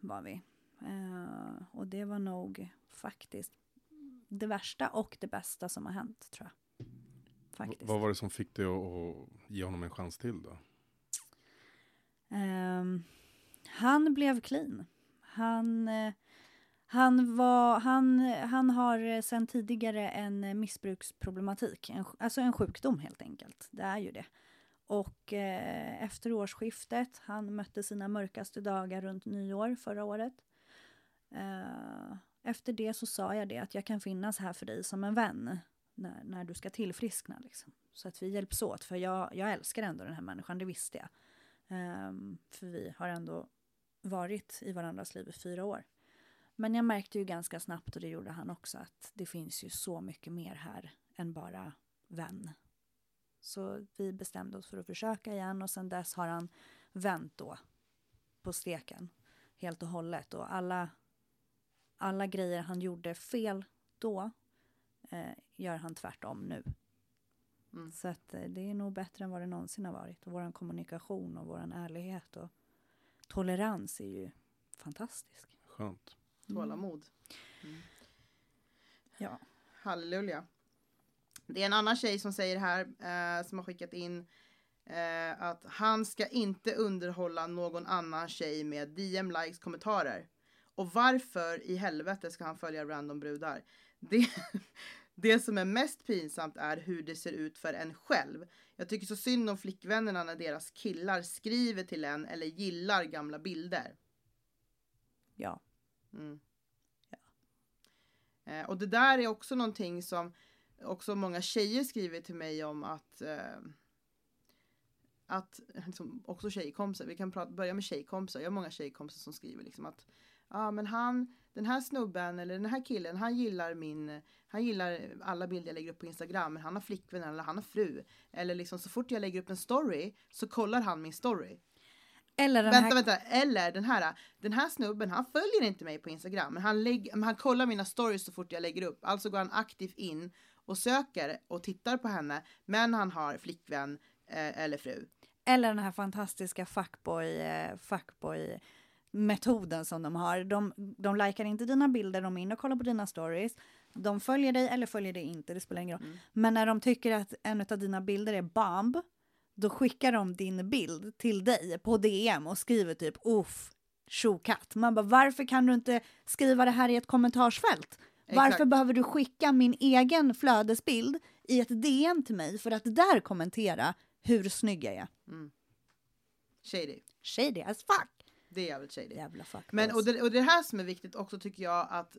Var vi. Eh, och det var nog faktiskt det värsta och det bästa som har hänt tror jag. Faktiskt. vad var det som fick dig att, ge honom en chans till då? Um, han blev clean. Han, uh, han, var, han, han har sedan tidigare en missbruksproblematik. En, alltså en sjukdom helt enkelt. Det är ju det. Och eh, efter årsskiftet, han mötte sina mörkaste dagar runt nyår förra året. Eh, efter det så sa jag det att jag kan finnas här för dig som en vän när, när du ska tillfriskna. Liksom. Så att vi hjälps åt, för jag, jag älskar ändå den här människan, det visste jag. Um, för vi har ändå varit i varandras liv i fyra år. Men jag märkte ju ganska snabbt, och det gjorde han också, att det finns ju så mycket mer här än bara vän. Så vi bestämde oss för att försöka igen och sen dess har han vänt då på steken helt och hållet. Och alla, alla grejer han gjorde fel då eh, gör han tvärtom nu. Mm. Så att eh, det är nog bättre än vad det någonsin har varit. Och vår kommunikation och vår ärlighet och tolerans är ju fantastisk. Skönt. Mm. Tålamod. Mm. Ja. Halleluja. Det är en annan tjej som säger här, eh, som har skickat in eh, att han ska inte underhålla någon annan tjej med DM, likes, kommentarer. Och varför i helvete ska han följa random brudar? Det, det som är mest pinsamt är hur det ser ut för en själv. Jag tycker så synd om flickvännerna när deras killar skriver till en eller gillar gamla bilder. Ja. Mm. ja. Eh, och det där är också någonting som också många tjejer skriver till mig om att eh, att liksom, också tjejkompisar, vi kan prata, börja med tjejkompisar. Jag har många tjejkompisar som skriver liksom att ja, men han den här snubben eller den här killen, han gillar min, han gillar alla bilder jag lägger upp på Instagram, men han har flickvän eller han har fru. Eller liksom så fort jag lägger upp en story så kollar han min story. Eller den vänta, här... vänta, eller den här, den här snubben, han följer inte mig på Instagram, men han, lägg, men han kollar mina stories så fort jag lägger upp. Alltså går han aktivt in och söker och tittar på henne, men han har flickvän eh, eller fru. Eller den här fantastiska fuckboy, eh, fuckboy metoden som de har. De, de likar inte dina bilder, de är inne och kollar på dina stories. De följer dig eller följer dig inte, det spelar ingen roll. Mm. Men när de tycker att en av dina bilder är bomb, då skickar de din bild till dig på DM och skriver typ uff, tjokatt. Man bara, varför kan du inte skriva det här i ett kommentarsfält? Exakt. Varför behöver du skicka min egen flödesbild i ett DM till mig för att där kommentera hur snygg jag är? Mm. Shady. Shady as fuck. Det är jävligt shady. Jävla fuck Men och det, och det här som är viktigt också tycker jag att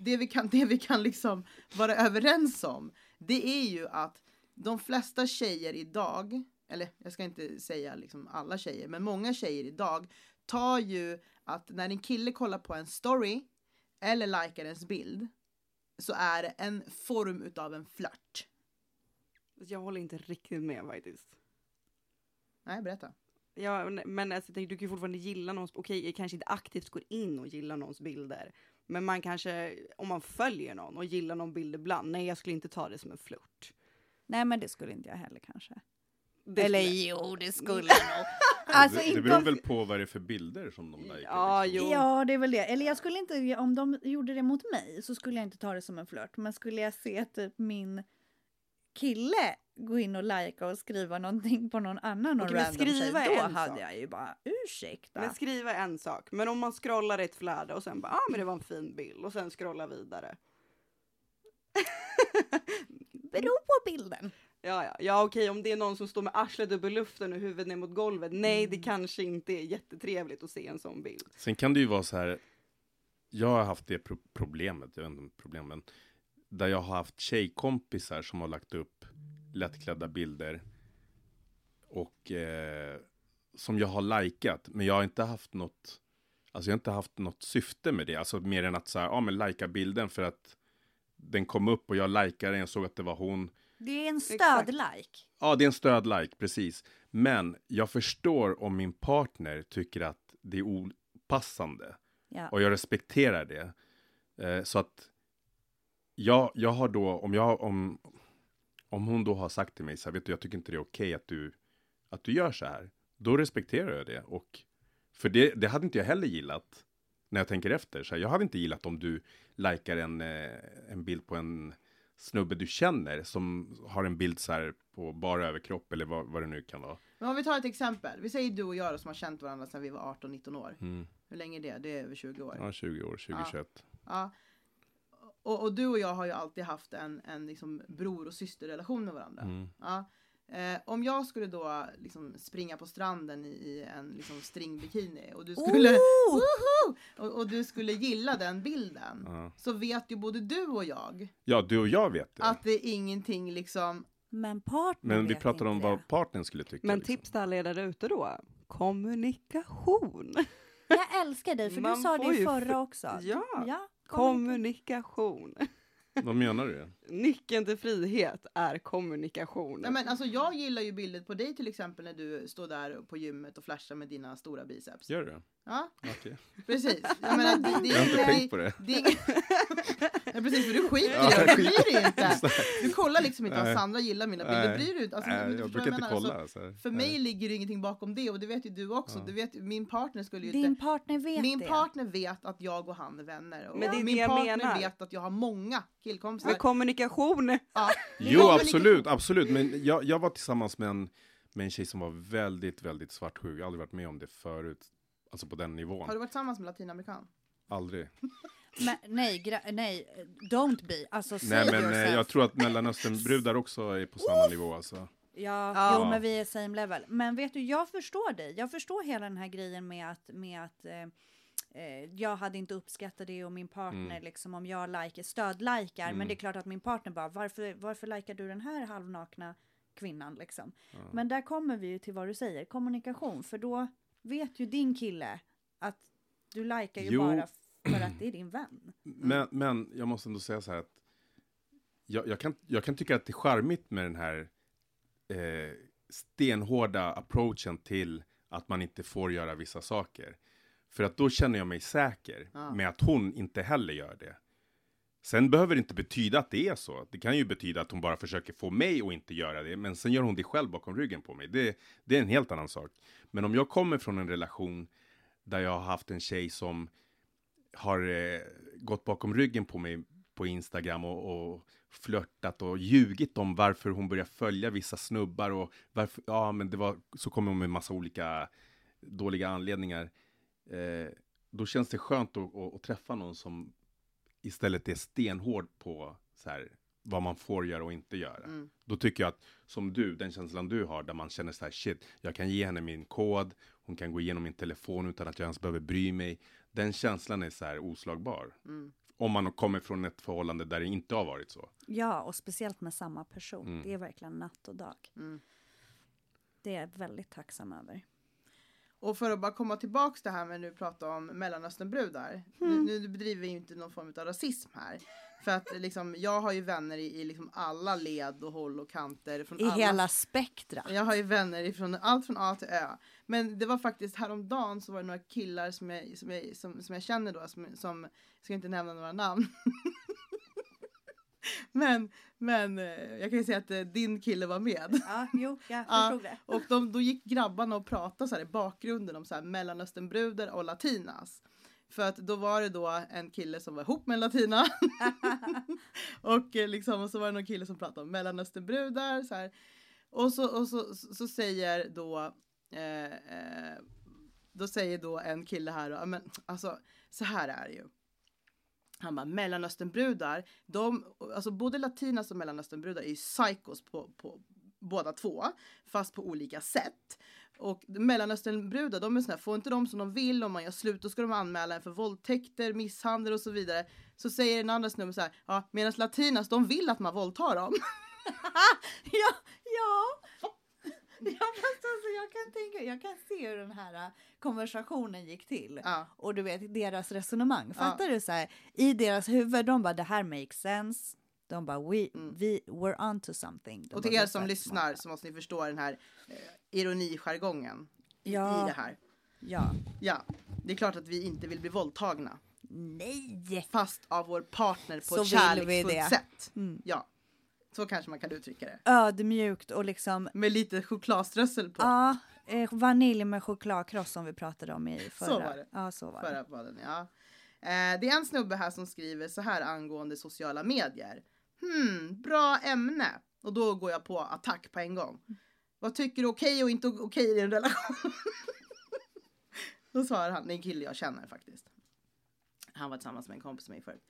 det vi kan, det vi kan liksom vara överens om, det är ju att de flesta tjejer idag, eller jag ska inte säga liksom alla tjejer, men många tjejer idag tar ju att när en kille kollar på en story eller likar ens bild så är det en form utav en flört. Jag håller inte riktigt med faktiskt. Nej, berätta. Ja, men alltså, du kan ju fortfarande gilla någons, okej, okay, kanske inte aktivt går in och gillar någons bilder. Men man kanske, om man följer någon och gillar någon bild ibland, nej jag skulle inte ta det som en flört. Nej men det skulle inte jag heller kanske. Det Eller skulle... jo, det skulle nog. alltså, det, det beror väl på vad det är för bilder som de likar. Ja, liksom. ja, det är väl det. Eller jag skulle inte, om de gjorde det mot mig så skulle jag inte ta det som en flört. Men skulle jag se typ min kille gå in och lajka och skriva någonting på någon annan någon random skriva tjej, då hade sak. jag ju bara ursäkta. Men skriva en sak, men om man scrollar ett flöde och sen bara, ah men det var en fin bild och sen scrollar vidare. Beror på bilden. Ja, ja, ja okej om det är någon som står med arslet upp i luften och huvudet ner mot golvet. Nej, det mm. kanske inte är jättetrevligt att se en sån bild. Sen kan det ju vara så här, jag har haft det pro problemet, jag vet inte om problemen, där jag har haft tjejkompisar som har lagt upp lättklädda bilder. Och eh, som jag har likat, men jag har inte haft något, alltså jag har inte haft något syfte med det, alltså mer än att så ja men lajka bilden för att den kom upp och jag likade den, jag såg att det var hon. Det är en stödlike. Ja, det är en stödlike, precis. Men jag förstår om min partner tycker att det är opassande. Ja. Och jag respekterar det. Eh, så att jag, jag har då, om, jag, om, om hon då har sagt till mig så här, vet du, jag tycker inte det är okej okay att, du, att du gör så här. Då respekterar jag det. Och, för det, det hade inte jag heller gillat när jag tänker efter. Så här, jag hade inte gillat om du likar en, eh, en bild på en snubbe du känner som har en bild så här på bara överkropp eller vad, vad det nu kan vara. Men om vi tar ett exempel. Vi säger du och jag då, som har känt varandra sedan vi var 18-19 år. Mm. Hur länge är det? Det är över 20 år. Ja, 20 år, 2021. Ja. ja. Och, och, du och jag har ju alltid haft en, en liksom bror och systerrelation med varandra. Mm. Ja. Eh, om jag skulle då liksom springa på stranden i, i en liksom stringbikini och du skulle, oh! och, och, du skulle gilla den bilden ja. så vet ju både du och jag. Ja, du och jag vet det. Att det är ingenting liksom. Men partnern Men vi pratar om vad partnern skulle tycka. Men liksom. tips till alla er där ute då. Kommunikation. Jag älskar dig för Man du sa det förra också. Ja. ja. Kommunikation. Vad menar du? Nyckeln till frihet är kommunikation. Nej, men alltså, jag gillar ju bilder på dig till exempel när du står där på gymmet och flashar med dina stora biceps. Gör du? Ja, okay. precis. Jag, menar, det, det, jag har inte tänkt på det. det ja, precis, för du skiter i det. Du bryr dig inte. Du kollar liksom inte om Sandra gillar mina bilder. Bryr du alltså, Nej, jag brukar inte kolla. Alltså, för mig ligger det ingenting bakom det och det vet ju du också. Ja. Du vet, min partner skulle ju Din inte... partner vet Min det. partner vet att jag och han är vänner. Och Men det är min det partner menar. vet att jag har många killkompisar. Men kommunikation. Ja. Jo, absolut, absolut. Men jag, jag var tillsammans med en, med en tjej som var väldigt, väldigt svartsjuk. Jag har aldrig varit med om det förut. Alltså på den nivån. Har du varit tillsammans med latinamerikan? Aldrig. Men, nej, nej, don't be. Alltså, nej, men yourself. jag tror att Mellanöstern-brudar också är på samma nivå. Alltså. Ja, ja. Jo, men vi är same level. Men vet du, jag förstår dig. Jag förstår hela den här grejen med att, med att eh, eh jag hade inte uppskattat det och min partner, mm. liksom om jag like, stödlikar. Mm. Men det är klart att min partner bara, varför, varför likar du den här halvnakna kvinnan liksom? Ja. Men där kommer vi ju till vad du säger, kommunikation. För då vet ju din kille att du likar ju jo. bara för att det är din vän. Mm. Men, men jag måste ändå säga så här att jag, jag, kan, jag kan tycka att det är charmigt med den här eh, stenhårda approachen till att man inte får göra vissa saker. För att då känner jag mig säker ah. med att hon inte heller gör det. Sen behöver det inte betyda att det är så. Det kan ju betyda att hon bara försöker få mig att inte göra det, men sen gör hon det själv bakom ryggen på mig. Det, det är en helt annan sak. Men om jag kommer från en relation där jag har haft en tjej som har eh, gått bakom ryggen på mig på Instagram och, och flörtat och ljugit om varför hon börjar följa vissa snubbar och varför, ja men det var, så kommer hon med massa olika dåliga anledningar. Eh, då känns det skönt att, att, att, träffa någon som istället är stenhård på så här, vad man får göra och inte göra. Mm. Då tycker jag att, som du, den känslan du har, där man känner så här, shit, jag kan ge henne min kod, hon kan gå igenom min telefon utan att jag ens behöver bry mig. Den känslan är så här oslagbar. Mm. Om man kommer från ett förhållande där det inte har varit så. Ja, och speciellt med samma person. Mm. Det är verkligen natt och dag. Mm. Det är jag väldigt tacksam över. Och för att bara komma tillbaks det här med nu prata om Mellanösternbrudar. Mm. Nu, nu bedriver vi ju inte någon form av rasism här. För att liksom, jag har ju vänner i, i liksom alla led och håll och kanter. Från I alla, hela spektra. Jag har ju vänner ifrån allt från A till Ö. Men det var faktiskt häromdagen så var det några killar som jag, som jag, som, som jag känner då, som, som, jag ska inte nämna några namn. men, men eh, jag kan ju säga att eh, din kille var med. Ja, jo, jag förstod det. Och de, då gick grabbarna och pratade så här i bakgrunden om så här mellanösternbrudar och latinas. För att då var det då en kille som var ihop med en latina. och, eh, liksom, och så var det någon kille som pratade om mellanösternbrudar. Så här. Och, så, och så, så, så säger då eh, eh, då säger då en kille här, men alltså så här är det ju. Han bara mellanösternbrudar, de, alltså både latinas och mellanösternbrudar är ju psychos på, på båda två, fast på olika sätt. Och mellanösternbrudar, de är såna får inte de som de vill, om man gör slut, då ska de anmäla en för våldtäkter, misshandel och så vidare. Så säger den andra snubben så här, ja, medan latinas, de vill att man våldtar dem. ja, ja. Ja, fast alltså, jag, kan tänka, jag kan se hur den här äh, konversationen gick till. Ja. Och du vet deras resonemang. Fattar ja. du? så här, I deras huvud, de bara det här makes sense. De bara we, mm. we we're on to something. De och till er som lyssnar smarta. så måste ni förstå den här eh, ironijargongen ja. i det här. Ja. Ja, det är klart att vi inte vill bli våldtagna. Nej! Fast av vår partner på så ett kärleksfullt sätt. Mm. Ja. Så kanske man kan uttrycka det. Ödmjukt och liksom. Med lite chokladströssel på. Ja, eh, vanilj med chokladkross som vi pratade om i förra. Så var det. Ja, så var förra det. Podden, ja. Eh, det är en snubbe här som skriver så här angående sociala medier. Hmm, bra ämne. Och då går jag på attack på en gång. Vad tycker du är okej och inte okej i en relation? då svarar han, det är en kille jag känner faktiskt. Han var tillsammans med en kompis med mig förut.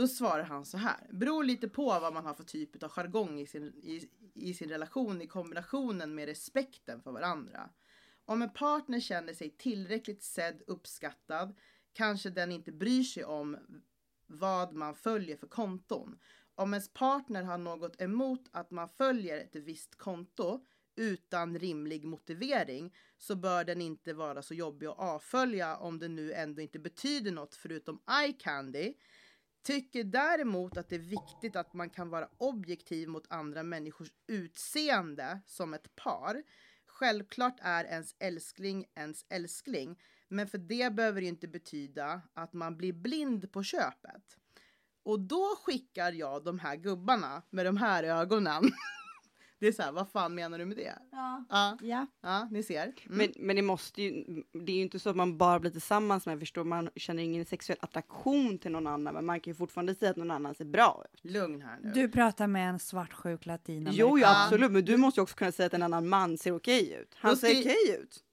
Då svarar han så här. Beror lite på vad man har för typ av jargong i sin, i, i sin relation i kombinationen med respekten för varandra. Om en partner känner sig tillräckligt sedd, uppskattad, kanske den inte bryr sig om vad man följer för konton. Om ens partner har något emot att man följer ett visst konto utan rimlig motivering så bör den inte vara så jobbig att avfölja om det nu ändå inte betyder något förutom eye candy Tycker däremot att det är viktigt att man kan vara objektiv mot andra människors utseende som ett par. Självklart är ens älskling ens älskling, men för det behöver det inte betyda att man blir blind på köpet. Och då skickar jag de här gubbarna med de här ögonen Det är så här, vad fan menar du med det? Ja. Ja, ja. ja ni ser. Mm. Men, men det måste ju, det är ju inte så att man bara blir tillsammans med, förstår man känner ingen sexuell attraktion till någon annan, men man kan ju fortfarande säga att någon annan ser bra ut. Lugn här nu. Du pratar med en svartsjuk latinamerikan. Jo, jo, absolut, men du måste ju också kunna säga att en annan man ser okej ut. Han ser okej ut.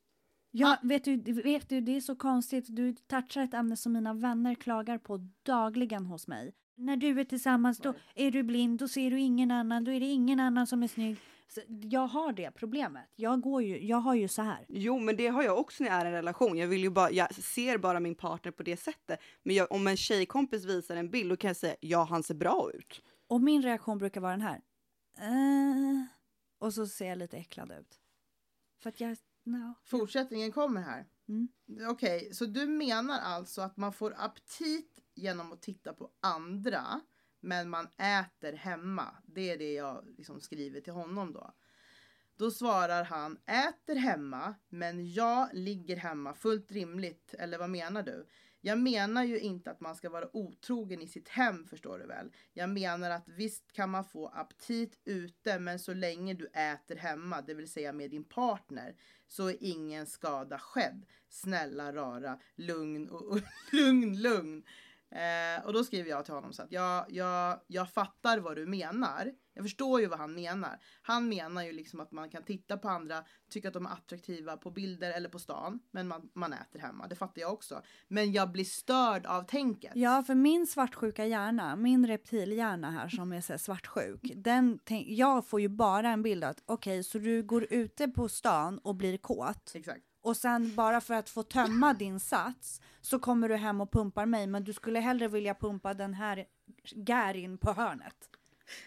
Ja, vet du, vet du, det är så konstigt. Du touchar ett ämne som mina vänner klagar på dagligen hos mig. När du är tillsammans då är du blind, då ser du ingen annan, då är det ingen annan som är snygg. Så jag har det problemet. Jag, går ju, jag har ju så här. Jo, men det har jag också när jag är i en relation. Jag, vill ju bara, jag ser bara min partner på det sättet. Men jag, om en tjejkompis visar en bild, då kan jag säga ja, han ser bra ut. Och min reaktion brukar vara den här. Uh, och så ser jag lite äcklad ut. För att jag... No. Fortsättningen kommer här. Mm. Okej, okay, så du menar alltså att man får aptit genom att titta på andra. Men man äter hemma. Det är det jag liksom skriver till honom då. Då svarar han äter hemma men jag ligger hemma fullt rimligt. Eller vad menar du? Jag menar ju inte att man ska vara otrogen i sitt hem förstår du väl. Jag menar att visst kan man få aptit ute men så länge du äter hemma, det vill säga med din partner, så är ingen skada skedd. Snälla rara, lugn och, och lugn, lugn. Eh, och då skriver jag till honom så att jag, jag, jag fattar vad du menar. Jag förstår ju vad han menar. Han menar ju liksom att man kan titta på andra, tycka att de är attraktiva på bilder eller på stan, men man, man äter hemma. Det fattar jag också. Men jag blir störd av tänket. Ja, för min svartsjuka hjärna, min reptilhjärna här som är så svartsjuk, den jag får ju bara en bild att okej, okay, så du går ute på stan och blir kåt. Exakt och sen bara för att få tömma din sats så kommer du hem och pumpar mig men du skulle hellre vilja pumpa den här Garin på hörnet.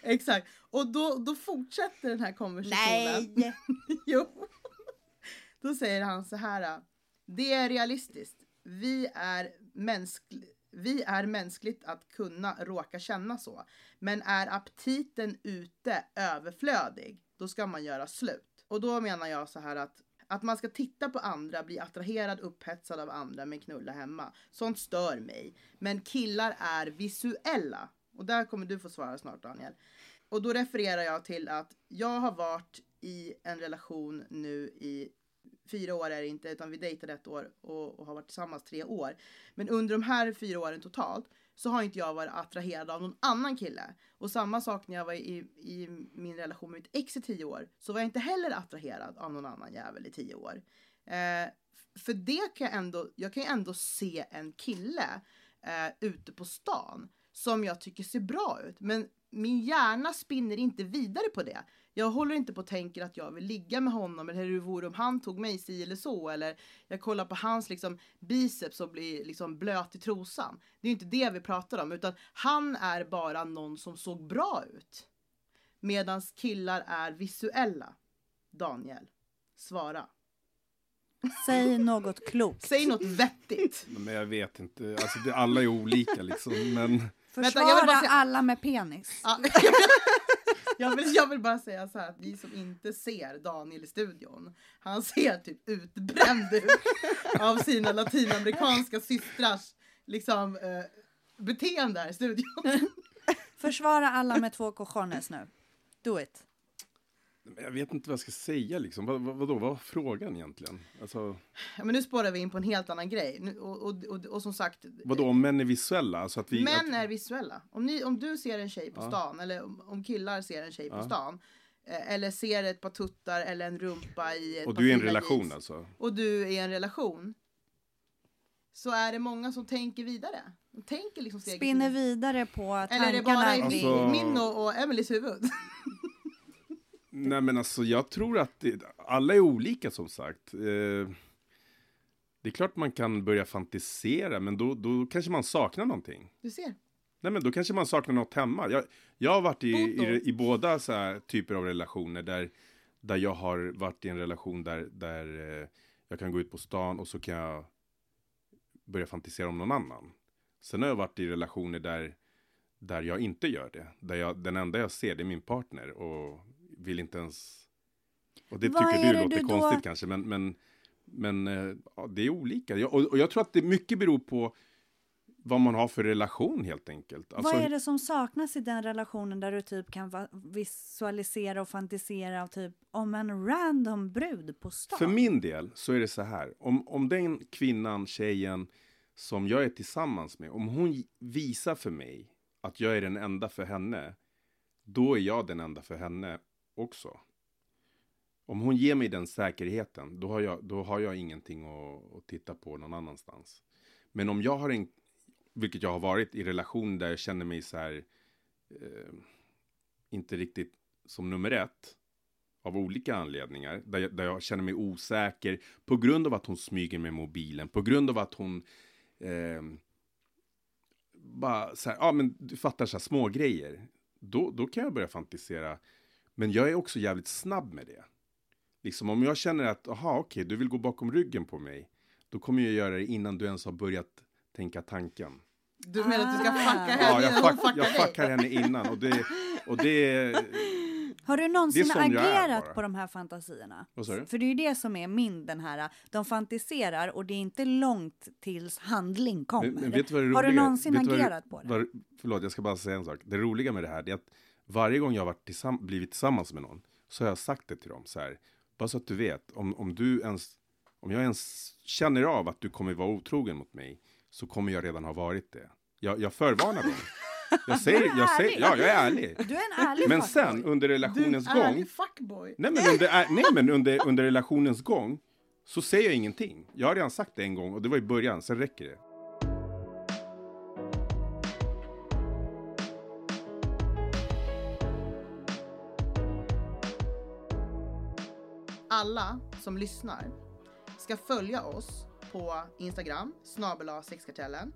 Exakt, och då, då fortsätter den här konversationen. Nej! jo. Då säger han så här. Det är realistiskt. Vi är, mänskl Vi är mänskligt att kunna råka känna så. Men är aptiten ute överflödig, då ska man göra slut. Och då menar jag så här att att man ska titta på andra, bli attraherad, upphetsad av andra men knulla hemma. Sånt stör mig. Men killar är visuella. Och där kommer du få svara snart Daniel. Och då refererar jag till att jag har varit i en relation nu i fyra år är det inte, utan vi dejtade ett år och, och, har varit tillsammans tre år. Men under de här fyra åren totalt så har inte jag varit attraherad av någon annan kille. Och samma sak när jag var i, i min relation med mitt ex i tio år så var jag inte heller attraherad av någon annan jävel i tio år. Eh, för det kan jag ändå, jag kan ju ändå se en kille eh, ute på stan som jag tycker ser bra ut. Men min hjärna spinner inte vidare på det. Jag håller inte på och tänker att jag vill ligga med honom eller hur det vore om han tog mig si eller så. Eller jag kollar på hans liksom, biceps och blir liksom blöt i trosan. Det är inte det vi pratar om, utan han är bara någon som såg bra ut. Medan killar är visuella. Daniel, svara. Säg något klokt. Säg något vettigt. Men jag vet inte, alltså det, alla är olika liksom. Men... Försvara Vänta, säga... alla med penis. Jag, vill, jag vill bara säga så här att ni som inte ser Daniel i studion, han ser typ utbränd ut av sina latinamerikanska systrars liksom, eh, beteende här i studion. Försvara alla med två cojones nu. Do it. Jag vet inte vad jag ska säga liksom. Vad, vad, vadå, vad var frågan egentligen? Alltså... Ja, men nu spårar vi in på en helt annan grej. Nu, och, och, och, och, som sagt. Vadå, om män är visuella? Alltså att vi, män att... är visuella. Om, ni, om du ser en tjej på ja. stan, eller om, om, killar ser en tjej på stan. Eh, eller ser ett par tuttar eller en rumpa i ett Och du är i en relation jeans, alltså? Och du är i en relation. Så är det många som tänker vidare. De tänker liksom Spinner vidare på tankarna. Eller är det bara i alltså... min och, och Emelies huvud? Nej men alltså jag tror att det, alla är olika som sagt. Eh, det är klart man kan börja fantisera men då, då kanske man saknar någonting. Du ser. Nej men då kanske man saknar något hemma. Jag, jag har varit i, i, i, båda så här typer av relationer där, där jag har varit i en relation där, där eh, jag kan gå ut på stan och så kan jag börja fantisera om någon annan. Sen har jag varit i relationer där, där jag inte gör det. Där jag, den enda jag ser det är min partner och vill inte ens... Och det Vad tycker du låter du konstigt då? kanske, men, men, men eh, ja, det är olika. Jag, och, och, jag tror att det mycket beror på vad man har för relation helt enkelt. Alltså, vad är det som saknas i den relationen där du typ kan visualisera och fantisera typ om en random brud på stan? För min del så är det så här, om, om den kvinnan, tjejen som jag är tillsammans med, om hon visar för mig att jag är den enda för henne, då är jag den enda för henne också. Om hon ger mig den säkerheten, då har jag, då har jag ingenting att, att titta på någon annanstans. Men om jag har en, vilket jag har varit i relation där jag känner mig så här, eh, inte riktigt som nummer ett, av olika anledningar, där jag, där jag känner mig osäker på grund av att hon smyger med mobilen, på grund av att hon eh, bara så här, ja men du fattar så här små grejer. Då, då kan jag börja fantisera men jag är också jävligt snabb med det. Liksom om jag känner att, aha okej, okay, du vill gå bakom ryggen på mig. Då kommer jag göra det innan du ens har börjat tänka tanken. Du menar att du ska fucka henne ja, jag, fuck, jag fuckar henne innan. Och det, och det, har du någonsin agerat på de här fantasierna? Vad? För det är ju det som är min, den här, de fantiserar och det är inte långt tills handling kommer. Men, men har du någonsin agerat på det? Var, förlåt, jag ska bara säga en sak. Det roliga med det här är att varje gång jag har varit tillsamm blivit tillsammans med någon så har jag sagt det till dem så här. Bara så att du vet, om, om du ens, om jag ens känner av att du kommer vara otrogen mot mig så kommer jag redan ha varit det. Jag, jag förvarnar dem. Jag säger, jag säger, ja, jag är ärlig. Du är en ärlig Men sen under relationens du är en gång. Fuckboy. Nej, men under, nej, men under, under relationens gång så säger jag ingenting. Jag har redan sagt det en gång och det var i början, sen räcker det. Alla som lyssnar ska följa oss på Instagram, snabela sexkartellen,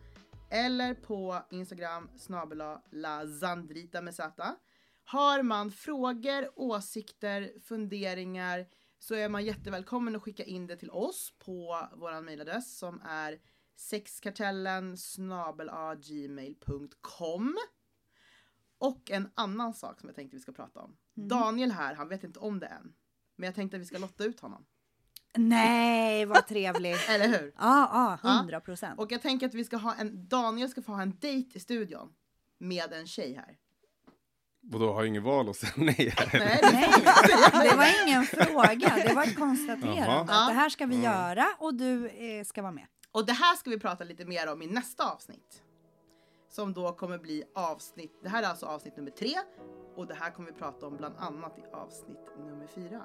eller på Instagram, snabela lazandrita med z. Har man frågor, åsikter, funderingar så är man jättevälkommen att skicka in det till oss på vår mejladress som är sexkartellen gmail.com Och en annan sak som jag tänkte vi ska prata om. Mm. Daniel här, han vet inte om det än. Men jag tänkte att vi ska lotta ut honom. Nej, vad trevligt! Eller hur? Ja, ja, hundra procent. Och jag tänker att vi ska ha en, Daniel ska få ha en dejt i studion med en tjej här. Och då har jag ingen val att säga nej? Nej, nej, det var ingen fråga. Det var ett konstaterande. Att det här ska vi göra och du eh, ska vara med. Och det här ska vi prata lite mer om i nästa avsnitt. Som då kommer bli avsnitt, det här är alltså avsnitt nummer tre. Och det här kommer vi prata om bland annat i avsnitt nummer fyra.